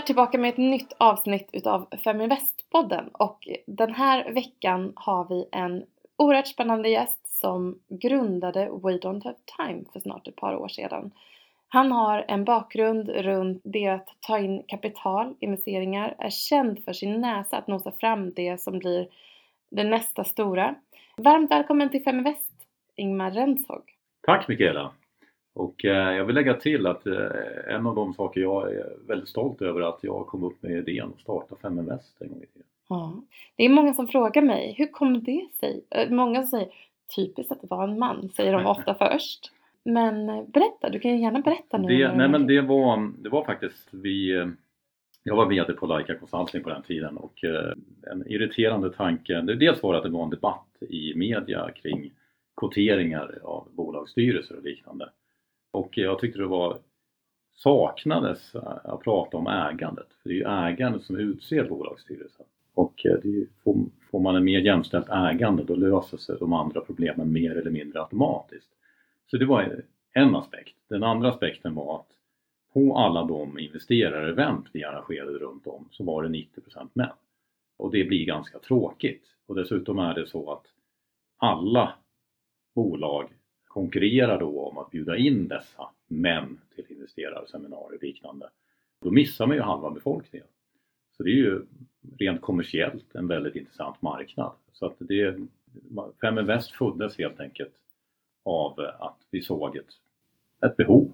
här tillbaka med ett nytt avsnitt utav Feminvest-podden och den här veckan har vi en oerhört spännande gäst som grundade We Don't Have Time för snart ett par år sedan. Han har en bakgrund runt det att ta in kapital, investeringar, är känd för sin näsa att nosa fram det som blir det nästa stora. Varmt välkommen till Feminvest, Ingmar Renshog. Tack Mikaela! Och eh, jag vill lägga till att eh, en av de saker jag är väldigt stolt över är att jag kom upp med idén att starta Feminvest en gång i tiden. Ja. Det är många som frågar mig, hur kom det sig? Eh, många säger, typiskt att det var en man, säger de ofta först. Men eh, berätta, du kan ju gärna berätta nu. Det, nej men det var, det var faktiskt vi eh, jag var VD på Leica Consulting på den tiden och en irriterande tanke, det dels var att det var en debatt i media kring kvoteringar av bolagsstyrelser och liknande. Och jag tyckte det var saknades att prata om ägandet, för det är ju ägandet som utser bolagsstyrelsen. Och eh, det är, får man en mer jämställt ägande då löser sig de andra problemen mer eller mindre automatiskt. Så det var en aspekt. Den andra aspekten var att på alla de investerarevent vi arrangerade runt om så var det 90% män. Och det blir ganska tråkigt. Och dessutom är det så att alla bolag konkurrerar då om att bjuda in dessa män till investerarseminarier och liknande. Då missar man ju halva befolkningen. Så det är ju rent kommersiellt en väldigt intressant marknad. Så att det, Feminvest föddes helt enkelt av att vi såg ett, ett behov.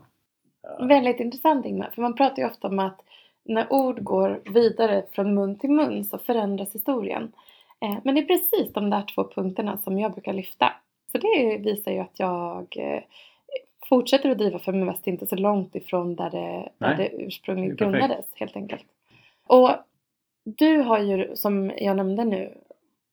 Väldigt intressant Ingmar, för man pratar ju ofta om att när ord går vidare från mun till mun så förändras historien. Eh, men det är precis de där två punkterna som jag brukar lyfta. Så det visar ju att jag eh, fortsätter att driva Feminvest inte så långt ifrån där det, där det ursprungligen grundades helt enkelt. Och du har ju som jag nämnde nu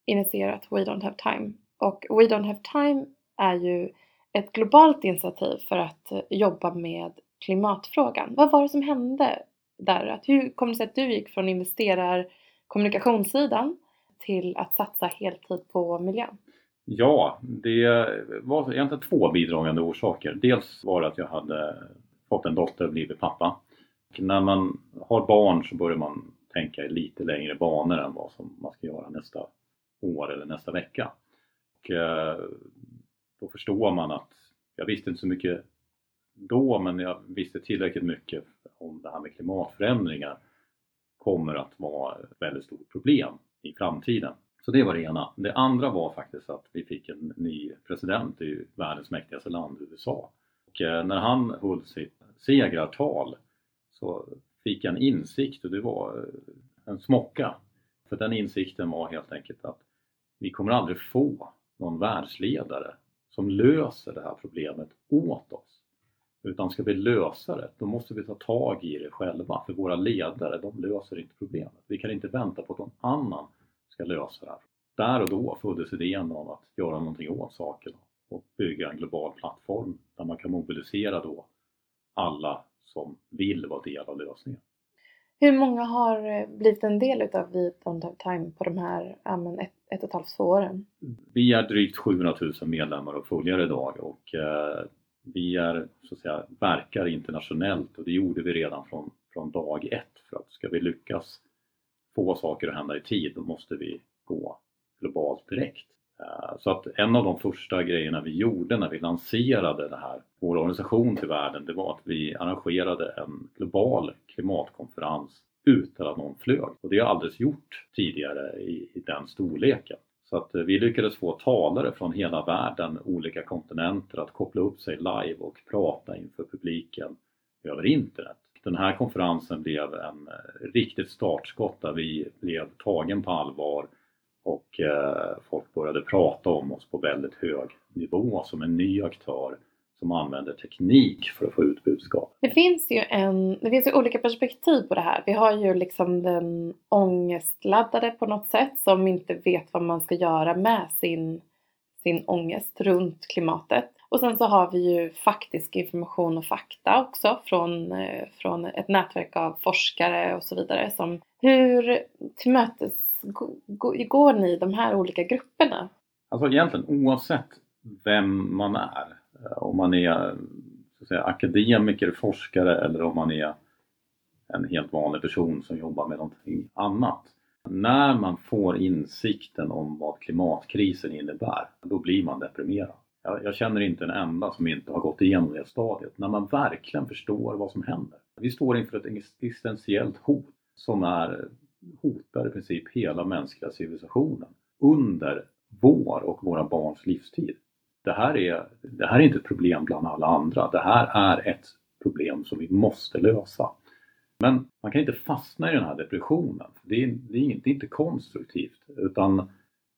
initierat We Don't Have Time och We Don't Have Time är ju ett globalt initiativ för att jobba med klimatfrågan. Vad var det som hände där? Att hur kom det sig att du gick från investerar kommunikationssidan till att satsa heltid på miljön? Ja, det var egentligen två bidragande orsaker. Dels var det att jag hade fått en dotter och blivit pappa. Och när man har barn så börjar man tänka i lite längre banor än vad som man ska göra nästa år eller nästa vecka. Och eh, då förstår man att jag visste inte så mycket då men jag visste tillräckligt mycket om det här med klimatförändringar kommer att vara ett väldigt stort problem i framtiden. Så det var det ena. Det andra var faktiskt att vi fick en ny president i världens mäktigaste land, USA. Och eh, när han höll sitt segrartal så fick jag en insikt och det var eh, en smocka. För den insikten var helt enkelt att vi kommer aldrig få någon världsledare som löser det här problemet åt oss. Utan ska vi lösa det, då måste vi ta tag i det själva. För våra ledare, de löser inte problemet. Vi kan inte vänta på att någon annan ska lösa det här. Där och då föddes idén om att göra någonting åt saken och bygga en global plattform där man kan mobilisera då alla som vill vara del av lösningen. Hur många har eh, blivit en del utav We Don't Have Time på de här ett, ett och ett halvt, två åren? Vi är drygt 700 000 medlemmar och följare idag och eh, vi är, så att säga, verkar internationellt och det gjorde vi redan från, från dag ett för att ska vi lyckas få saker att hända i tid då måste vi gå globalt direkt. Eh, så att en av de första grejerna vi gjorde när vi lanserade det här, vår organisation till världen, det var att vi arrangerade en global klimatkonferens utan att någon flög. Och det har aldrig gjort tidigare i, i den storleken. Så att eh, vi lyckades få talare från hela världen, olika kontinenter att koppla upp sig live och prata inför publiken över internet. Den här konferensen blev en eh, riktigt startskott där vi blev tagen på allvar och eh, folk började prata om oss på väldigt hög nivå som en ny aktör som använder teknik för att få ut budskap. Det finns ju en, det finns ju olika perspektiv på det här. Vi har ju liksom den ångestladdade på något sätt som inte vet vad man ska göra med sin, sin ångest runt klimatet. Och sen så har vi ju faktisk information och fakta också från, eh, från ett nätverk av forskare och så vidare. Som, hur tillmötes går ni de här olika grupperna? Alltså egentligen oavsett vem man är, eh, om man är så att säga, akademiker, forskare eller om man är en helt vanlig person som jobbar med någonting annat. När man får insikten om vad klimatkrisen innebär, då blir man deprimerad. Jag, jag känner inte en enda som inte har gått igenom det stadiet. När man verkligen förstår vad som händer. Vi står inför ett existentiellt hot som är, hotar i princip hela mänskliga civilisationen under vår och våra barns livstid. Det här, är, det här är inte ett problem bland alla andra. Det här är ett problem som vi måste lösa. Men man kan inte fastna i den här depressionen. Det är, det är, det är inte konstruktivt utan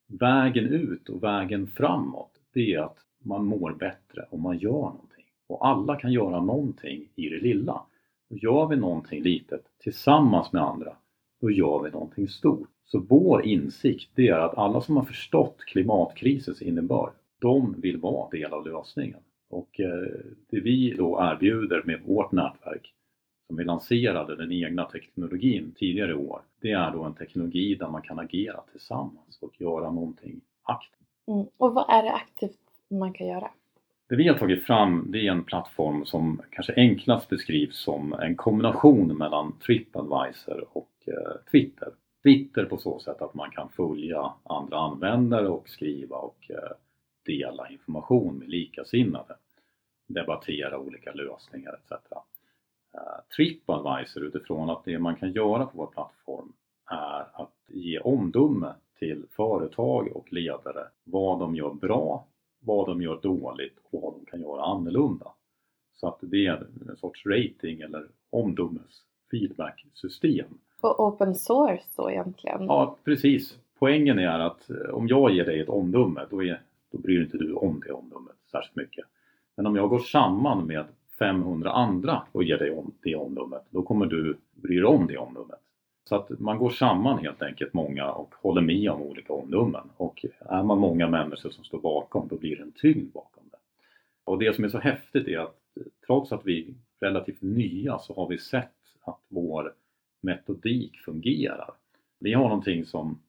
vägen ut och vägen framåt det är att man mår bättre om man gör någonting. Och alla kan göra någonting i det lilla. Och gör vi någonting litet tillsammans med andra, då gör vi någonting stort. Så vår insikt det är att alla som har förstått klimatkrisens innebörd, de vill vara del av lösningen. Och eh, det vi då erbjuder med vårt nätverk, som vi lanserade den egna teknologin tidigare i år, det är då en teknologi där man kan agera tillsammans och göra någonting aktivt. Mm. Och vad är det aktivt man kan göra? Det vi har tagit fram det är en plattform som kanske enklast beskrivs som en kombination mellan Tripadvisor och eh, Twitter. Twitter på så sätt att man kan följa andra användare och skriva och eh, dela information med likasinnade. Debattera olika lösningar etc. Eh, Tripadvisor utifrån att det man kan göra på vår plattform är att ge omdöme till företag och ledare vad de gör bra vad de gör dåligt och vad de kan göra annorlunda. Så att det är en sorts rating eller omdömes feedback-system. Och open source då egentligen? Ja, precis. Poängen är att eh, om jag ger dig ett omdöme då, är, då bryr inte du om det omdömet särskilt mycket. Men om jag går samman med 500 andra och ger dig om det omdömet, då kommer du bry dig om det omdömet. Så att man går samman helt enkelt många och håller med om olika omdömen. Och är man många människor som står bakom, då blir det en tyngd bakom det. Och det som är så häftigt är att eh, trots att vi är relativt nya så har vi sett att vår metodik fungerar. Vi har någonting som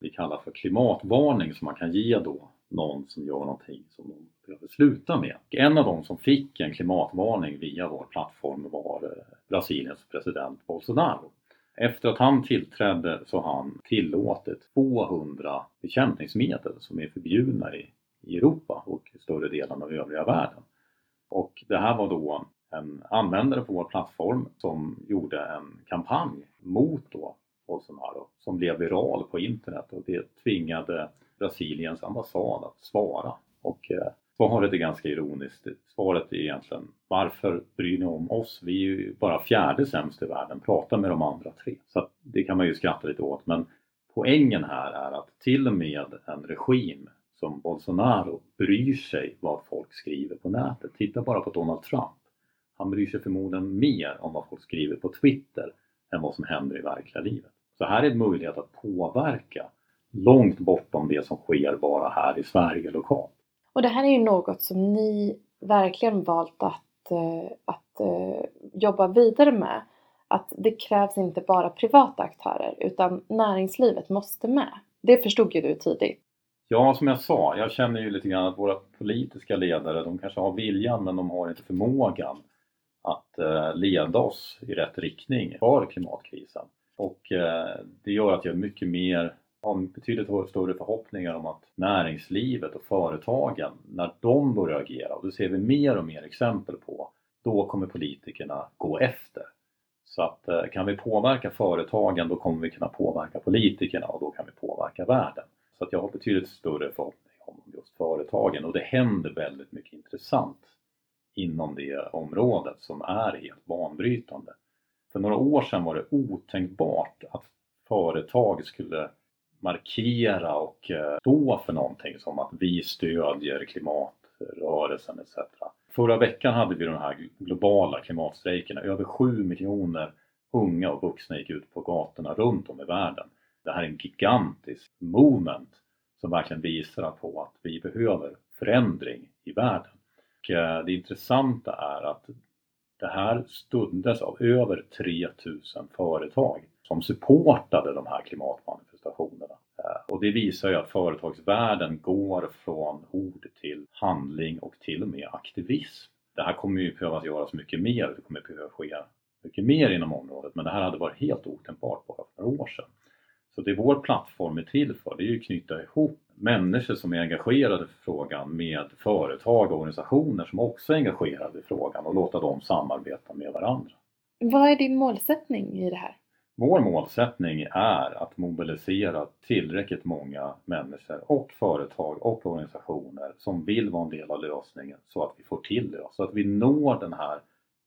vi kallar för klimatvarning som man kan ge då någon som gör någonting som de behöver sluta med. Och en av dem som fick en klimatvarning via vår plattform var eh, Brasiliens president Bolsonaro. Efter att han tillträdde så har han tillåtit 200 bekämpningsmedel som är förbjudna i, i Europa och större delen av övriga världen. Och det här var då en användare på vår plattform som gjorde en kampanj mot då Bolsonaro som blev viral på internet och det tvingade Brasiliens ambassad att svara. Och eh, Svaret är ganska ironiskt. Svaret är egentligen varför bryr ni om oss? Vi är ju bara fjärde sämst i världen. Prata med de andra tre. Så det kan man ju skratta lite åt men poängen här är att till och med en regim som Bolsonaro bryr sig vad folk skriver på nätet. Titta bara på Donald Trump. Han bryr sig förmodligen mer om vad folk skriver på Twitter än vad som händer i verkliga livet. Så här är en möjlighet att påverka långt bortom det som sker bara här i Sverige lokalt. Och det här är ju något som ni verkligen valt att, eh, att eh, jobba vidare med. Att det krävs inte bara privata aktörer utan näringslivet måste med. Det förstod ju du tidigt. Ja, som jag sa, jag känner ju lite grann att våra politiska ledare, de kanske har viljan men de har inte förmågan att eh, leda oss i rätt riktning för klimatkrisen. Och det gör att jag är mycket mer har betydligt större förhoppningar om att näringslivet och företagen, när de börjar agera, och det ser vi mer och mer exempel på, då kommer politikerna gå efter. Så att eh, kan vi påverka företagen då kommer vi kunna påverka politikerna och då kan vi påverka världen. Så att jag har betydligt större förhoppning om just företagen och det händer väldigt mycket intressant inom det området som är helt banbrytande. För några år sedan var det otänkbart att företag skulle markera och eh, stå för någonting som att vi stödjer klimatrörelsen etc. Förra veckan hade vi de här globala klimatstrejkerna. Över 7 miljoner unga och vuxna gick ut på gatorna runt om i världen. Det här är en gigantisk movement som verkligen visar på att vi behöver förändring i världen. Och eh, det intressanta är att det här stundes av över 3000 företag som supportade de här klimatmanifestationerna. Och det visar ju att företagsvärlden går från ord till handling och till och med aktivism. Det här kommer ju behöva göras mycket mer, det kommer behöva ske mycket mer inom området men det här hade varit helt otänkbart bara för några år sedan. Så det vår plattform är till för det är ju att knyta ihop människor som är engagerade i frågan med företag och organisationer som också är engagerade i frågan och låta dem samarbeta med varandra. Vad är din målsättning i det här? Vår målsättning är att mobilisera tillräckligt många människor och företag och organisationer som vill vara en del av lösningen så att vi får till det. Så att vi når den här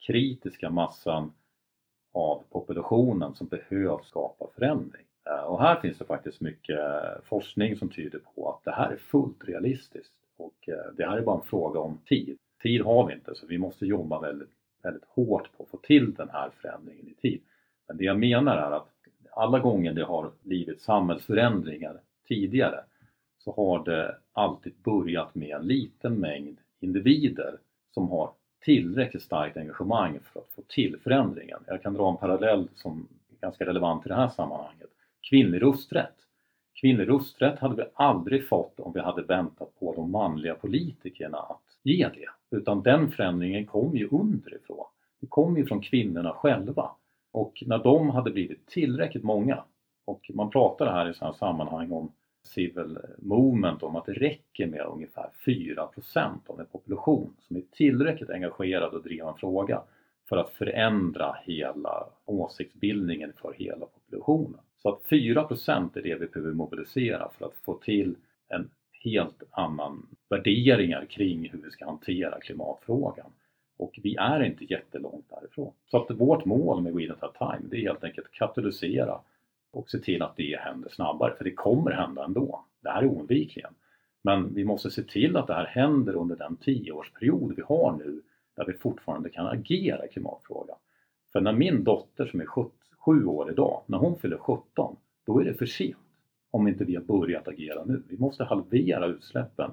kritiska massan av populationen som behöver skapa förändring. Eh, och här finns det faktiskt mycket forskning som tyder på att det här är fullt realistiskt och eh, det här är bara en fråga om tid. Tid har vi inte så vi måste jobba väldigt, väldigt hårt på att få till den här förändringen i tid. Men det jag menar är att alla gånger det har blivit samhällsförändringar tidigare så har det alltid börjat med en liten mängd individer som har tillräckligt starkt engagemang för att få till förändringen. Jag kan dra en parallell som är ganska relevant i det här sammanhanget. Kvinnlig rösträtt. Kvinnlig rösträtt hade vi aldrig fått om vi hade väntat på de manliga politikerna att ge det. Utan den förändringen kom ju underifrån. Det kom ju från kvinnorna själva. Och när de hade blivit tillräckligt många, och man pratar här i sådana sammanhang om civil movement, om att det räcker med ungefär 4% av en population som är tillräckligt engagerad och driver en fråga för att förändra hela åsiktsbildningen för hela populationen. Så att 4 är det vi behöver mobilisera för att få till en helt annan värderingar kring hur vi ska hantera klimatfrågan. Och vi är inte jättelångt därifrån. Så att vårt mål med We Don't Have Time det är helt enkelt att katalysera och se till att det händer snabbare, för det kommer hända ändå. Det här är oundvikligen. Men vi måste se till att det här händer under den tioårsperiod vi har nu där vi fortfarande kan agera i klimatfrågan. För när min dotter som är 7 år idag, när hon fyller 17, då är det för sent om inte vi har börjat agera nu. Vi måste halvera utsläppen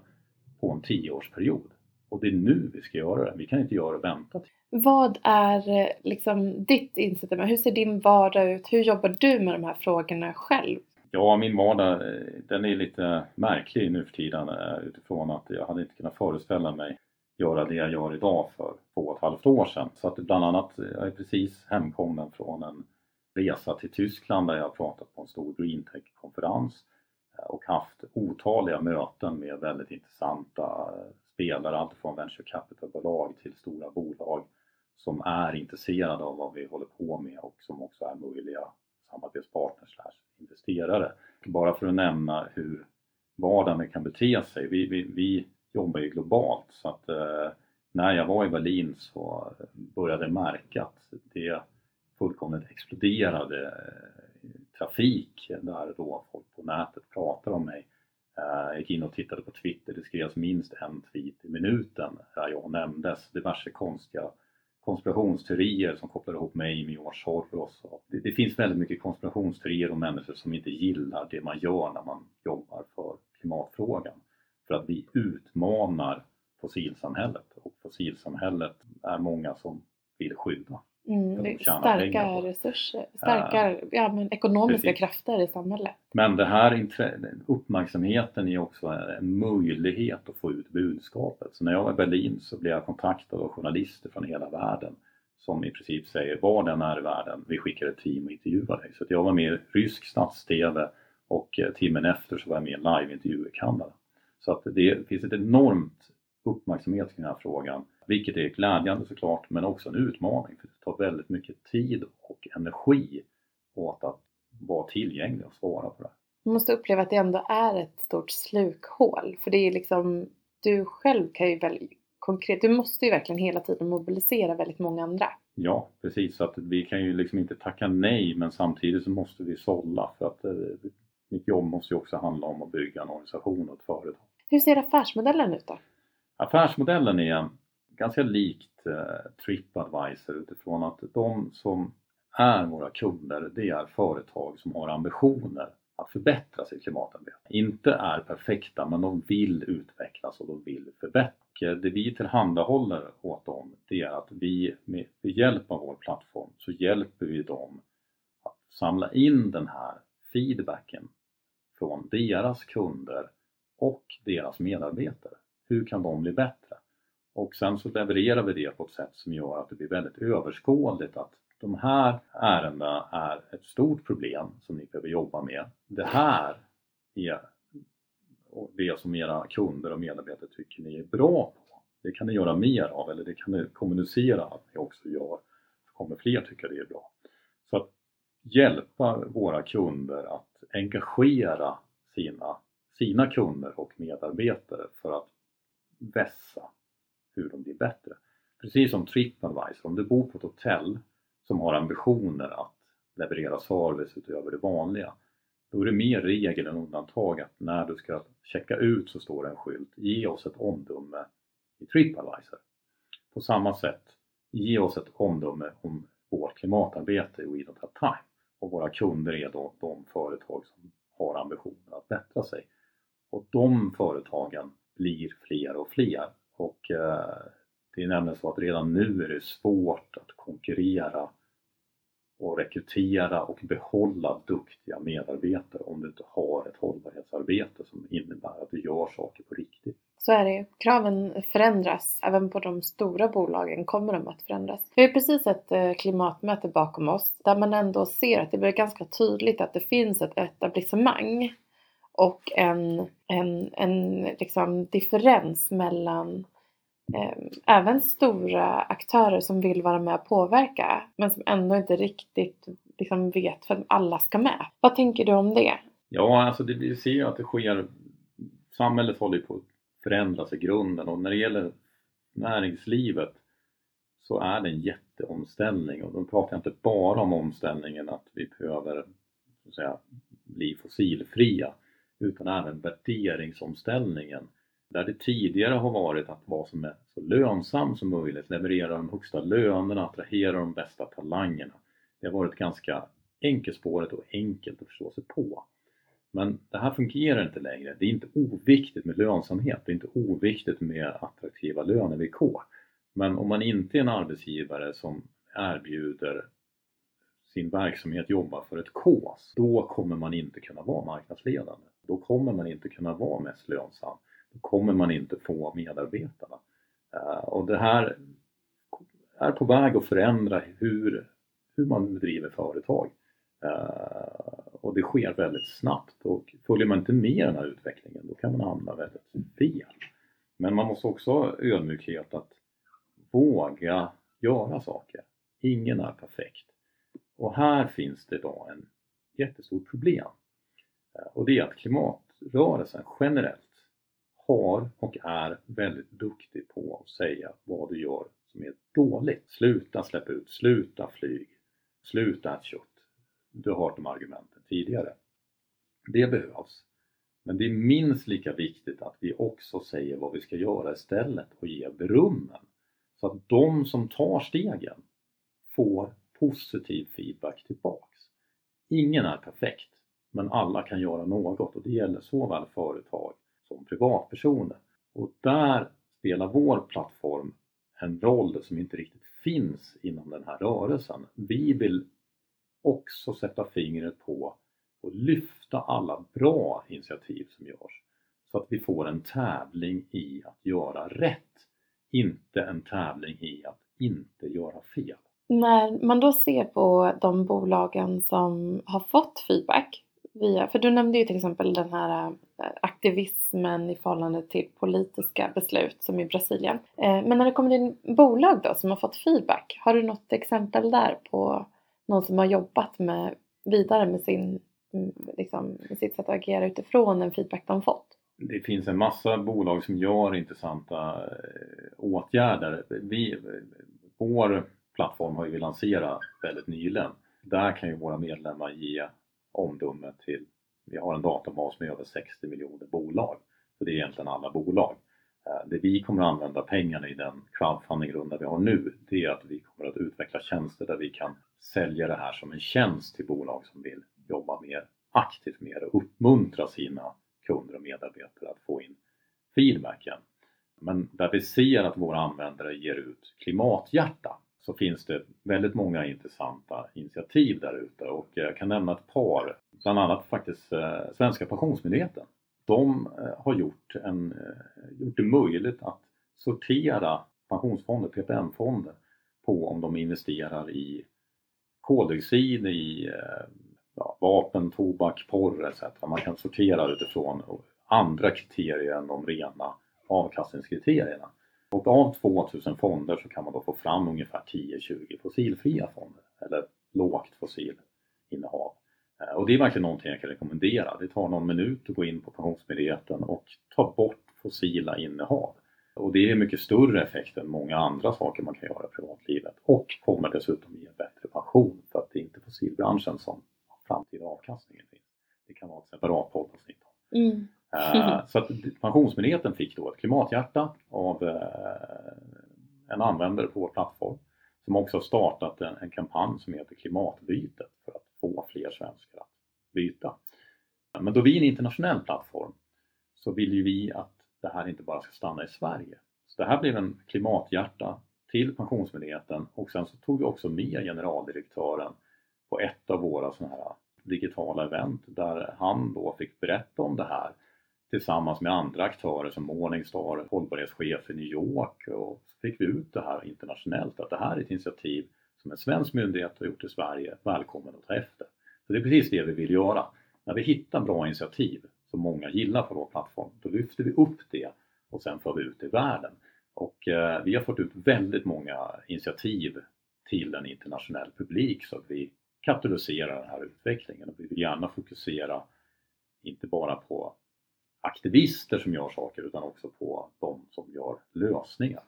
på en tioårsperiod. Och det är nu vi ska göra det. Vi kan inte göra det och vänta. Vad är eh, liksom ditt incitament? Hur ser din vardag ut? Hur jobbar du med de här frågorna själv? Ja, min vardag eh, den är lite märklig nu för tiden eh, utifrån att jag hade inte kunnat föreställa mig göra det jag gör idag för två och ett halvt år sedan. Så att bland annat, jag är precis hemkommen från en resa till Tyskland där jag har pratat på en stor greentech-konferens och haft otaliga möten med väldigt intressanta spelare, allt från venture capital-bolag till stora bolag som är intresserade av vad vi håller på med och som också är möjliga samarbetspartners investerare. Bara för att nämna hur vardagen kan bete sig. Vi, vi, vi jobbar ju globalt så att eh, när jag var i Berlin så började jag märka att det fullkomligt exploderade eh, trafik där då folk på nätet pratar om mig Eh, jag gick in och tittade på Twitter, det skrevs minst en tweet i minuten där jag nämndes. Diverse konstiga konspirationsteorier som kopplar ihop mig med George Soros. Det, det finns väldigt mycket konspirationsteorier om människor som inte gillar det man gör när man jobbar för klimatfrågan. För att vi utmanar fossilsamhället och fossilsamhället är många som vill skydda. Mm, starka resurser, starka uh, ja, men ekonomiska precis. krafter i samhället. Men det här uppmärksamheten är också en möjlighet att få ut budskapet. Så när jag var i Berlin så blev jag kontaktad av journalister från hela världen som i princip säger var den är i världen, vi skickar ett team och intervjuar dig. Så jag var med i rysk stats-TV och eh, timmen efter så var jag med i en liveintervju i Kanada. Så att det finns ett enormt uppmärksamhet kring den här frågan vilket är glädjande såklart men också en utmaning för det tar väldigt mycket tid och energi åt att vara tillgänglig och svara på det. Man måste uppleva att det ändå är ett stort slukhål för det är liksom du själv kan ju väl konkret, du måste ju verkligen hela tiden mobilisera väldigt många andra. Ja precis, så att vi kan ju liksom inte tacka nej men samtidigt så måste vi sålla för att eh, mitt jobb måste ju också handla om att bygga en organisation och ett företag. Hur ser affärsmodellen ut då? Affärsmodellen är ganska likt eh, Tripadvisor utifrån att de som är våra kunder, det är företag som har ambitioner att förbättra sitt klimatarbete. Inte är perfekta, men de vill utvecklas och de vill förbättra. Det vi tillhandahåller åt dem, det är att vi med hjälp av vår plattform så hjälper vi dem att samla in den här feedbacken från deras kunder och deras medarbetare. Hur kan de bli bättre? Och sen så levererar vi det på ett sätt som gör att det blir väldigt överskådligt att de här ärendena är ett stort problem som ni behöver jobba med. Det här är det som era kunder och medarbetare tycker ni är bra på. Det kan ni göra mer av eller det kan ni kommunicera att ni också gör. Så kommer fler tycka det är bra. Så att hjälpa våra kunder att engagera sina, sina kunder och medarbetare för att vässa hur de blir bättre. Precis som Tripadvisor, om du bor på ett hotell som har ambitioner att leverera service utöver det vanliga då är det mer regel än undantag att när du ska checka ut så står det en skylt Ge oss ett omdöme i Tripadvisor. På samma sätt, ge oss ett omdöme om vårt klimatarbete i We Don't Have Time. Och våra kunder är då de företag som har ambitionen att bättra sig. Och de företagen blir fler och fler. Och eh, det är nämligen så att redan nu är det svårt att konkurrera och rekrytera och behålla duktiga medarbetare om du inte har ett hållbarhetsarbete som innebär att du gör saker på riktigt. Så är det Kraven förändras. Även på de stora bolagen kommer de att förändras. Vi har precis ett eh, klimatmöte bakom oss där man ändå ser att det blir ganska tydligt att det finns ett etablissemang och en, en, en liksom differens mellan eh, även stora aktörer som vill vara med och påverka men som ändå inte riktigt liksom vet för att alla ska med. Vad tänker du om det? Ja, alltså det, vi ser ju att det sker Samhället håller på att förändras i grunden och när det gäller näringslivet så är det en jätteomställning och då pratar jag inte bara om omställningen att vi behöver så att säga, bli fossilfria utan även värderingsomställningen där det tidigare har varit att vara som är så lönsam som möjligt, leverera de högsta lönerna, attrahera de bästa talangerna. Det har varit ganska enkelspåret och enkelt att förstå sig på. Men det här fungerar inte längre. Det är inte oviktigt med lönsamhet, det är inte oviktigt med attraktiva lönevillkor. Men om man inte är en arbetsgivare som erbjuder sin verksamhet jobbar för ett kås, då kommer man inte kunna vara marknadsledande. Då kommer man inte kunna vara mest lönsam Då kommer man inte få medarbetarna. Eh, och det här är på väg att förändra hur, hur man bedriver företag. Eh, och det sker väldigt snabbt och följer man inte med den här utvecklingen då kan man hamna väldigt fel. Men man måste också ha ödmjukhet att våga göra saker. Ingen är perfekt. Och här finns det idag en jättestort problem. Eh, och det är att klimatrörelsen generellt har och är väldigt duktig på att säga vad du gör som är dåligt. Sluta släppa ut, sluta flyg, sluta äta kött. Du har hört de argumenten tidigare. Det behövs. Men det är minst lika viktigt att vi också säger vad vi ska göra istället och ge berömmen. Så att de som tar stegen får positiv feedback tillbaks. Ingen är perfekt, men alla kan göra något och det gäller såväl företag som privatpersoner. Och där spelar vår plattform en roll som inte riktigt finns inom den här rörelsen. Vi vill också sätta fingret på och lyfta alla bra initiativ som görs så att vi får en tävling i att göra rätt, inte en tävling i att inte göra fel. När man då ser på de bolagen som har fått feedback via, för du nämnde ju till exempel den här äh, aktivismen i förhållande till politiska beslut som i Brasilien. Eh, men när det kommer till bolag då som har fått feedback, har du något exempel där på någon som har jobbat med, vidare med, sin, mm, liksom, med sitt sätt att agera utifrån den feedback de fått? Det finns en massa bolag som gör intressanta eh, åtgärder. Vi, vår plattform har ju vi lanserat väldigt nyligen. Där kan ju våra medlemmar ge omdöme till, vi har en databas med över 60 miljoner bolag. Så det är egentligen alla bolag. Eh, det vi kommer att använda pengarna i den crowdfundingrunda vi har nu, det är att vi kommer att utveckla tjänster där vi kan sälja det här som en tjänst till bolag som vill jobba mer aktivt med och uppmuntra sina kunder och medarbetare att få in feedbacken. Men där vi ser att våra användare ger ut klimathjärta så finns det väldigt många intressanta initiativ där ute och jag kan nämna ett par, bland annat faktiskt eh, Svenska pensionsmyndigheten. De eh, har gjort, en, eh, gjort det möjligt att sortera pensionsfonder, PPM-fonder, på om de investerar i koldioxid i ja, vapen, tobak, porr etc. Man kan sortera utifrån andra kriterier än de rena avkastningskriterierna. Och av 2000 fonder så kan man då få fram ungefär 10-20 fossilfria fonder eller lågt fossilinnehav. Eh, och det är verkligen någonting jag kan rekommendera. Det tar någon minut att gå in på Pensionsmyndigheten och ta bort fossila innehav. Och det är mycket större effekt än många andra saker man kan göra i privatlivet och kommer dessutom ge bättre pension för att det är inte fossilbranschen som framtida avkastningen finns. Det kan vara ett separat poddavsnitt. Mm. Uh, så att Pensionsmyndigheten fick då ett klimathjärta av uh, en användare på vår plattform som också har startat en, en kampanj som heter Klimatbytet för att få fler svenskar att byta. Men då vi är en internationell plattform så vill ju vi att det här inte bara ska stanna i Sverige. Så det här blev en klimathjärta till Pensionsmyndigheten och sen så tog vi också med generaldirektören på ett av våra sådana här digitala event där han då fick berätta om det här tillsammans med andra aktörer som Morningstar, hållbarhetschef i New York och så fick vi ut det här internationellt att det här är ett initiativ som en svensk myndighet har gjort i Sverige, välkommen att ta efter. Så det är precis det vi vill göra. När vi hittar bra initiativ som många gillar på vår plattform, då lyfter vi upp det och sen för vi ut det i världen. Och eh, vi har fått ut väldigt många initiativ till en internationell publik så att vi katalyserar den här utvecklingen och vi vill gärna fokusera inte bara på aktivister som gör saker utan också på de som gör lösningar.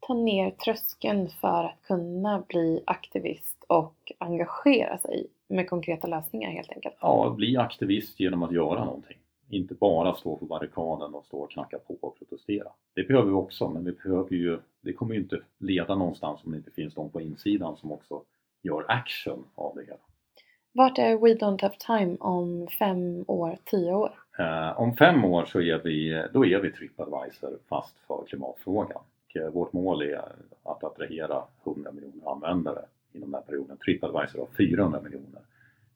Ta ner tröskeln för att kunna bli aktivist och engagera sig med konkreta lösningar helt enkelt. Ja, bli aktivist genom att göra någonting. Inte bara stå på barrikaden och stå och knacka på och protestera. Det behöver vi också, men vi behöver ju, det kommer ju inte leda någonstans om det inte finns någon på insidan som också gör action av det hela. Vart är We Don't Have Time om fem år, tio år? Eh, om fem år så är vi, då är vi Tripadvisor fast för klimatfrågan. Och, eh, vårt mål är att attrahera 100 miljoner användare inom den här perioden. Tripadvisor har 400 miljoner.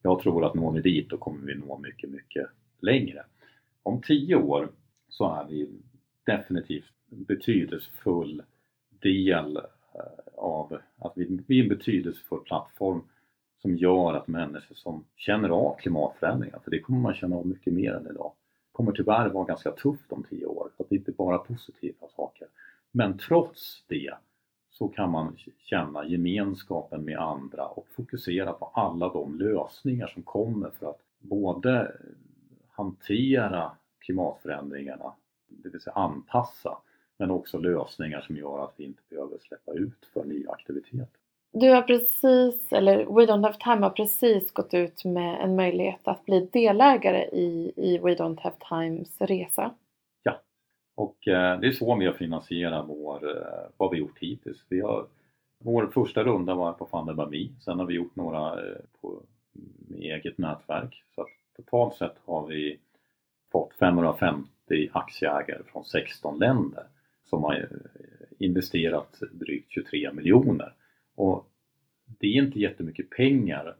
Jag tror att når vi dit då kommer vi nå mycket, mycket längre. Om tio år så är vi definitivt en betydelsefull del eh, av att vi, vi är en betydelsefull plattform som gör att människor som känner av klimatförändringar, för det kommer man känna av mycket mer än idag, kommer tyvärr vara ganska tufft om tio år. Så det är inte bara positiva saker. Men trots det så kan man känna gemenskapen med andra och fokusera på alla de lösningar som kommer för att både hantera klimatförändringarna, det vill säga anpassa, men också lösningar som gör att vi inte behöver släppa ut för nya aktiviteter. Du har precis, eller We Don't Have Time har precis gått ut med en möjlighet att bli delägare i, i We Don't Have Times resa. Ja, och eh, det är så vi har finansierat vår, eh, vad vi gjort hittills. Vi har, vår första runda var på Funder by sen har vi gjort några eh, på eget nätverk. Så att totalt sett har vi fått 550 aktieägare från 16 länder som har eh, investerat drygt 23 miljoner. Och det är inte jättemycket pengar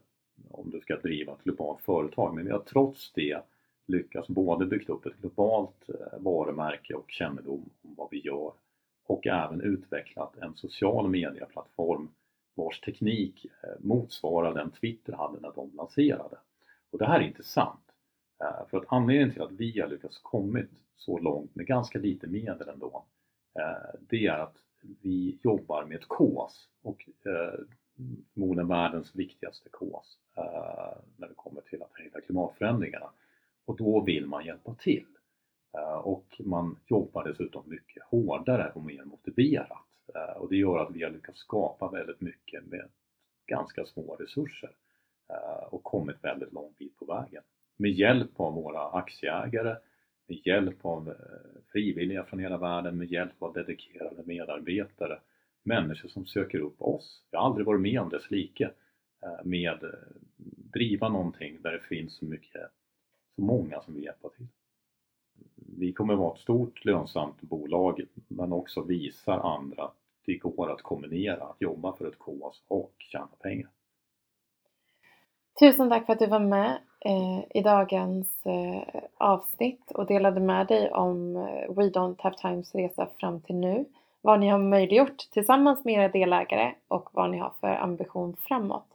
om du ska driva ett globalt företag men vi har trots det lyckats både byggt upp ett globalt eh, varumärke och kännedom om vad vi gör och även utvecklat en social medieplattform vars teknik eh, motsvarar den Twitter hade när de lanserade. Och det här är intressant. Eh, för att anledningen till att vi har lyckats kommit så långt med ganska lite medel ändå, det är att vi jobbar med ett KAS och eh, förmodligen världens viktigaste KAS eh, när det kommer till att hejda klimatförändringarna. Och då vill man hjälpa till. Eh, och man jobbar dessutom mycket hårdare och mer motiverat. Eh, och det gör att vi har lyckats skapa väldigt mycket med ganska små resurser eh, och kommit väldigt lång bit på vägen. Med hjälp av våra aktieägare med hjälp av eh, frivilliga från hela världen, med hjälp av dedikerade medarbetare, människor som söker upp oss. Jag har aldrig varit med om dess like eh, med eh, driva någonting där det finns så mycket, så många som vill hjälpa till. Vi kommer vara ett stort lönsamt bolag men också visar andra att det går att kombinera, att jobba för ett KAS och tjäna pengar. Tusen tack för att du var med Eh, i dagens eh, avsnitt och delade med dig om eh, We Don't Have Times resa fram till nu. Vad ni har möjliggjort tillsammans med era delägare och vad ni har för ambition framåt.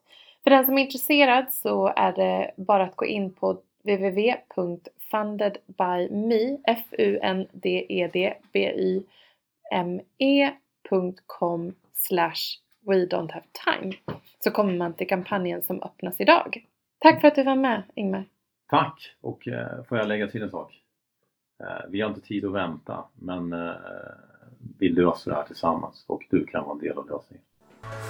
För den som är intresserad så är det bara att gå in på www.fundedbyme, F-U-N-D-E-D-B-Y-M-E.com slash we don't have time så kommer man till kampanjen som öppnas idag. Tack för att du var med Ingmar. Tack! Och eh, får jag lägga till en sak? Eh, vi har inte tid att vänta men eh, vi löser det här tillsammans och du kan vara en del av lösningen.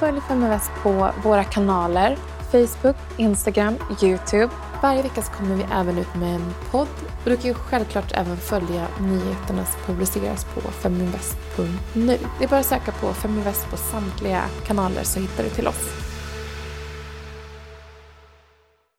Följ Feminvest på våra kanaler Facebook, Instagram, Youtube. Varje vecka så kommer vi även ut med en podd och du kan ju självklart även följa nyheterna som publiceras på feminvest.nu. Det är bara att söka på Feminvest på samtliga kanaler så hittar du till oss.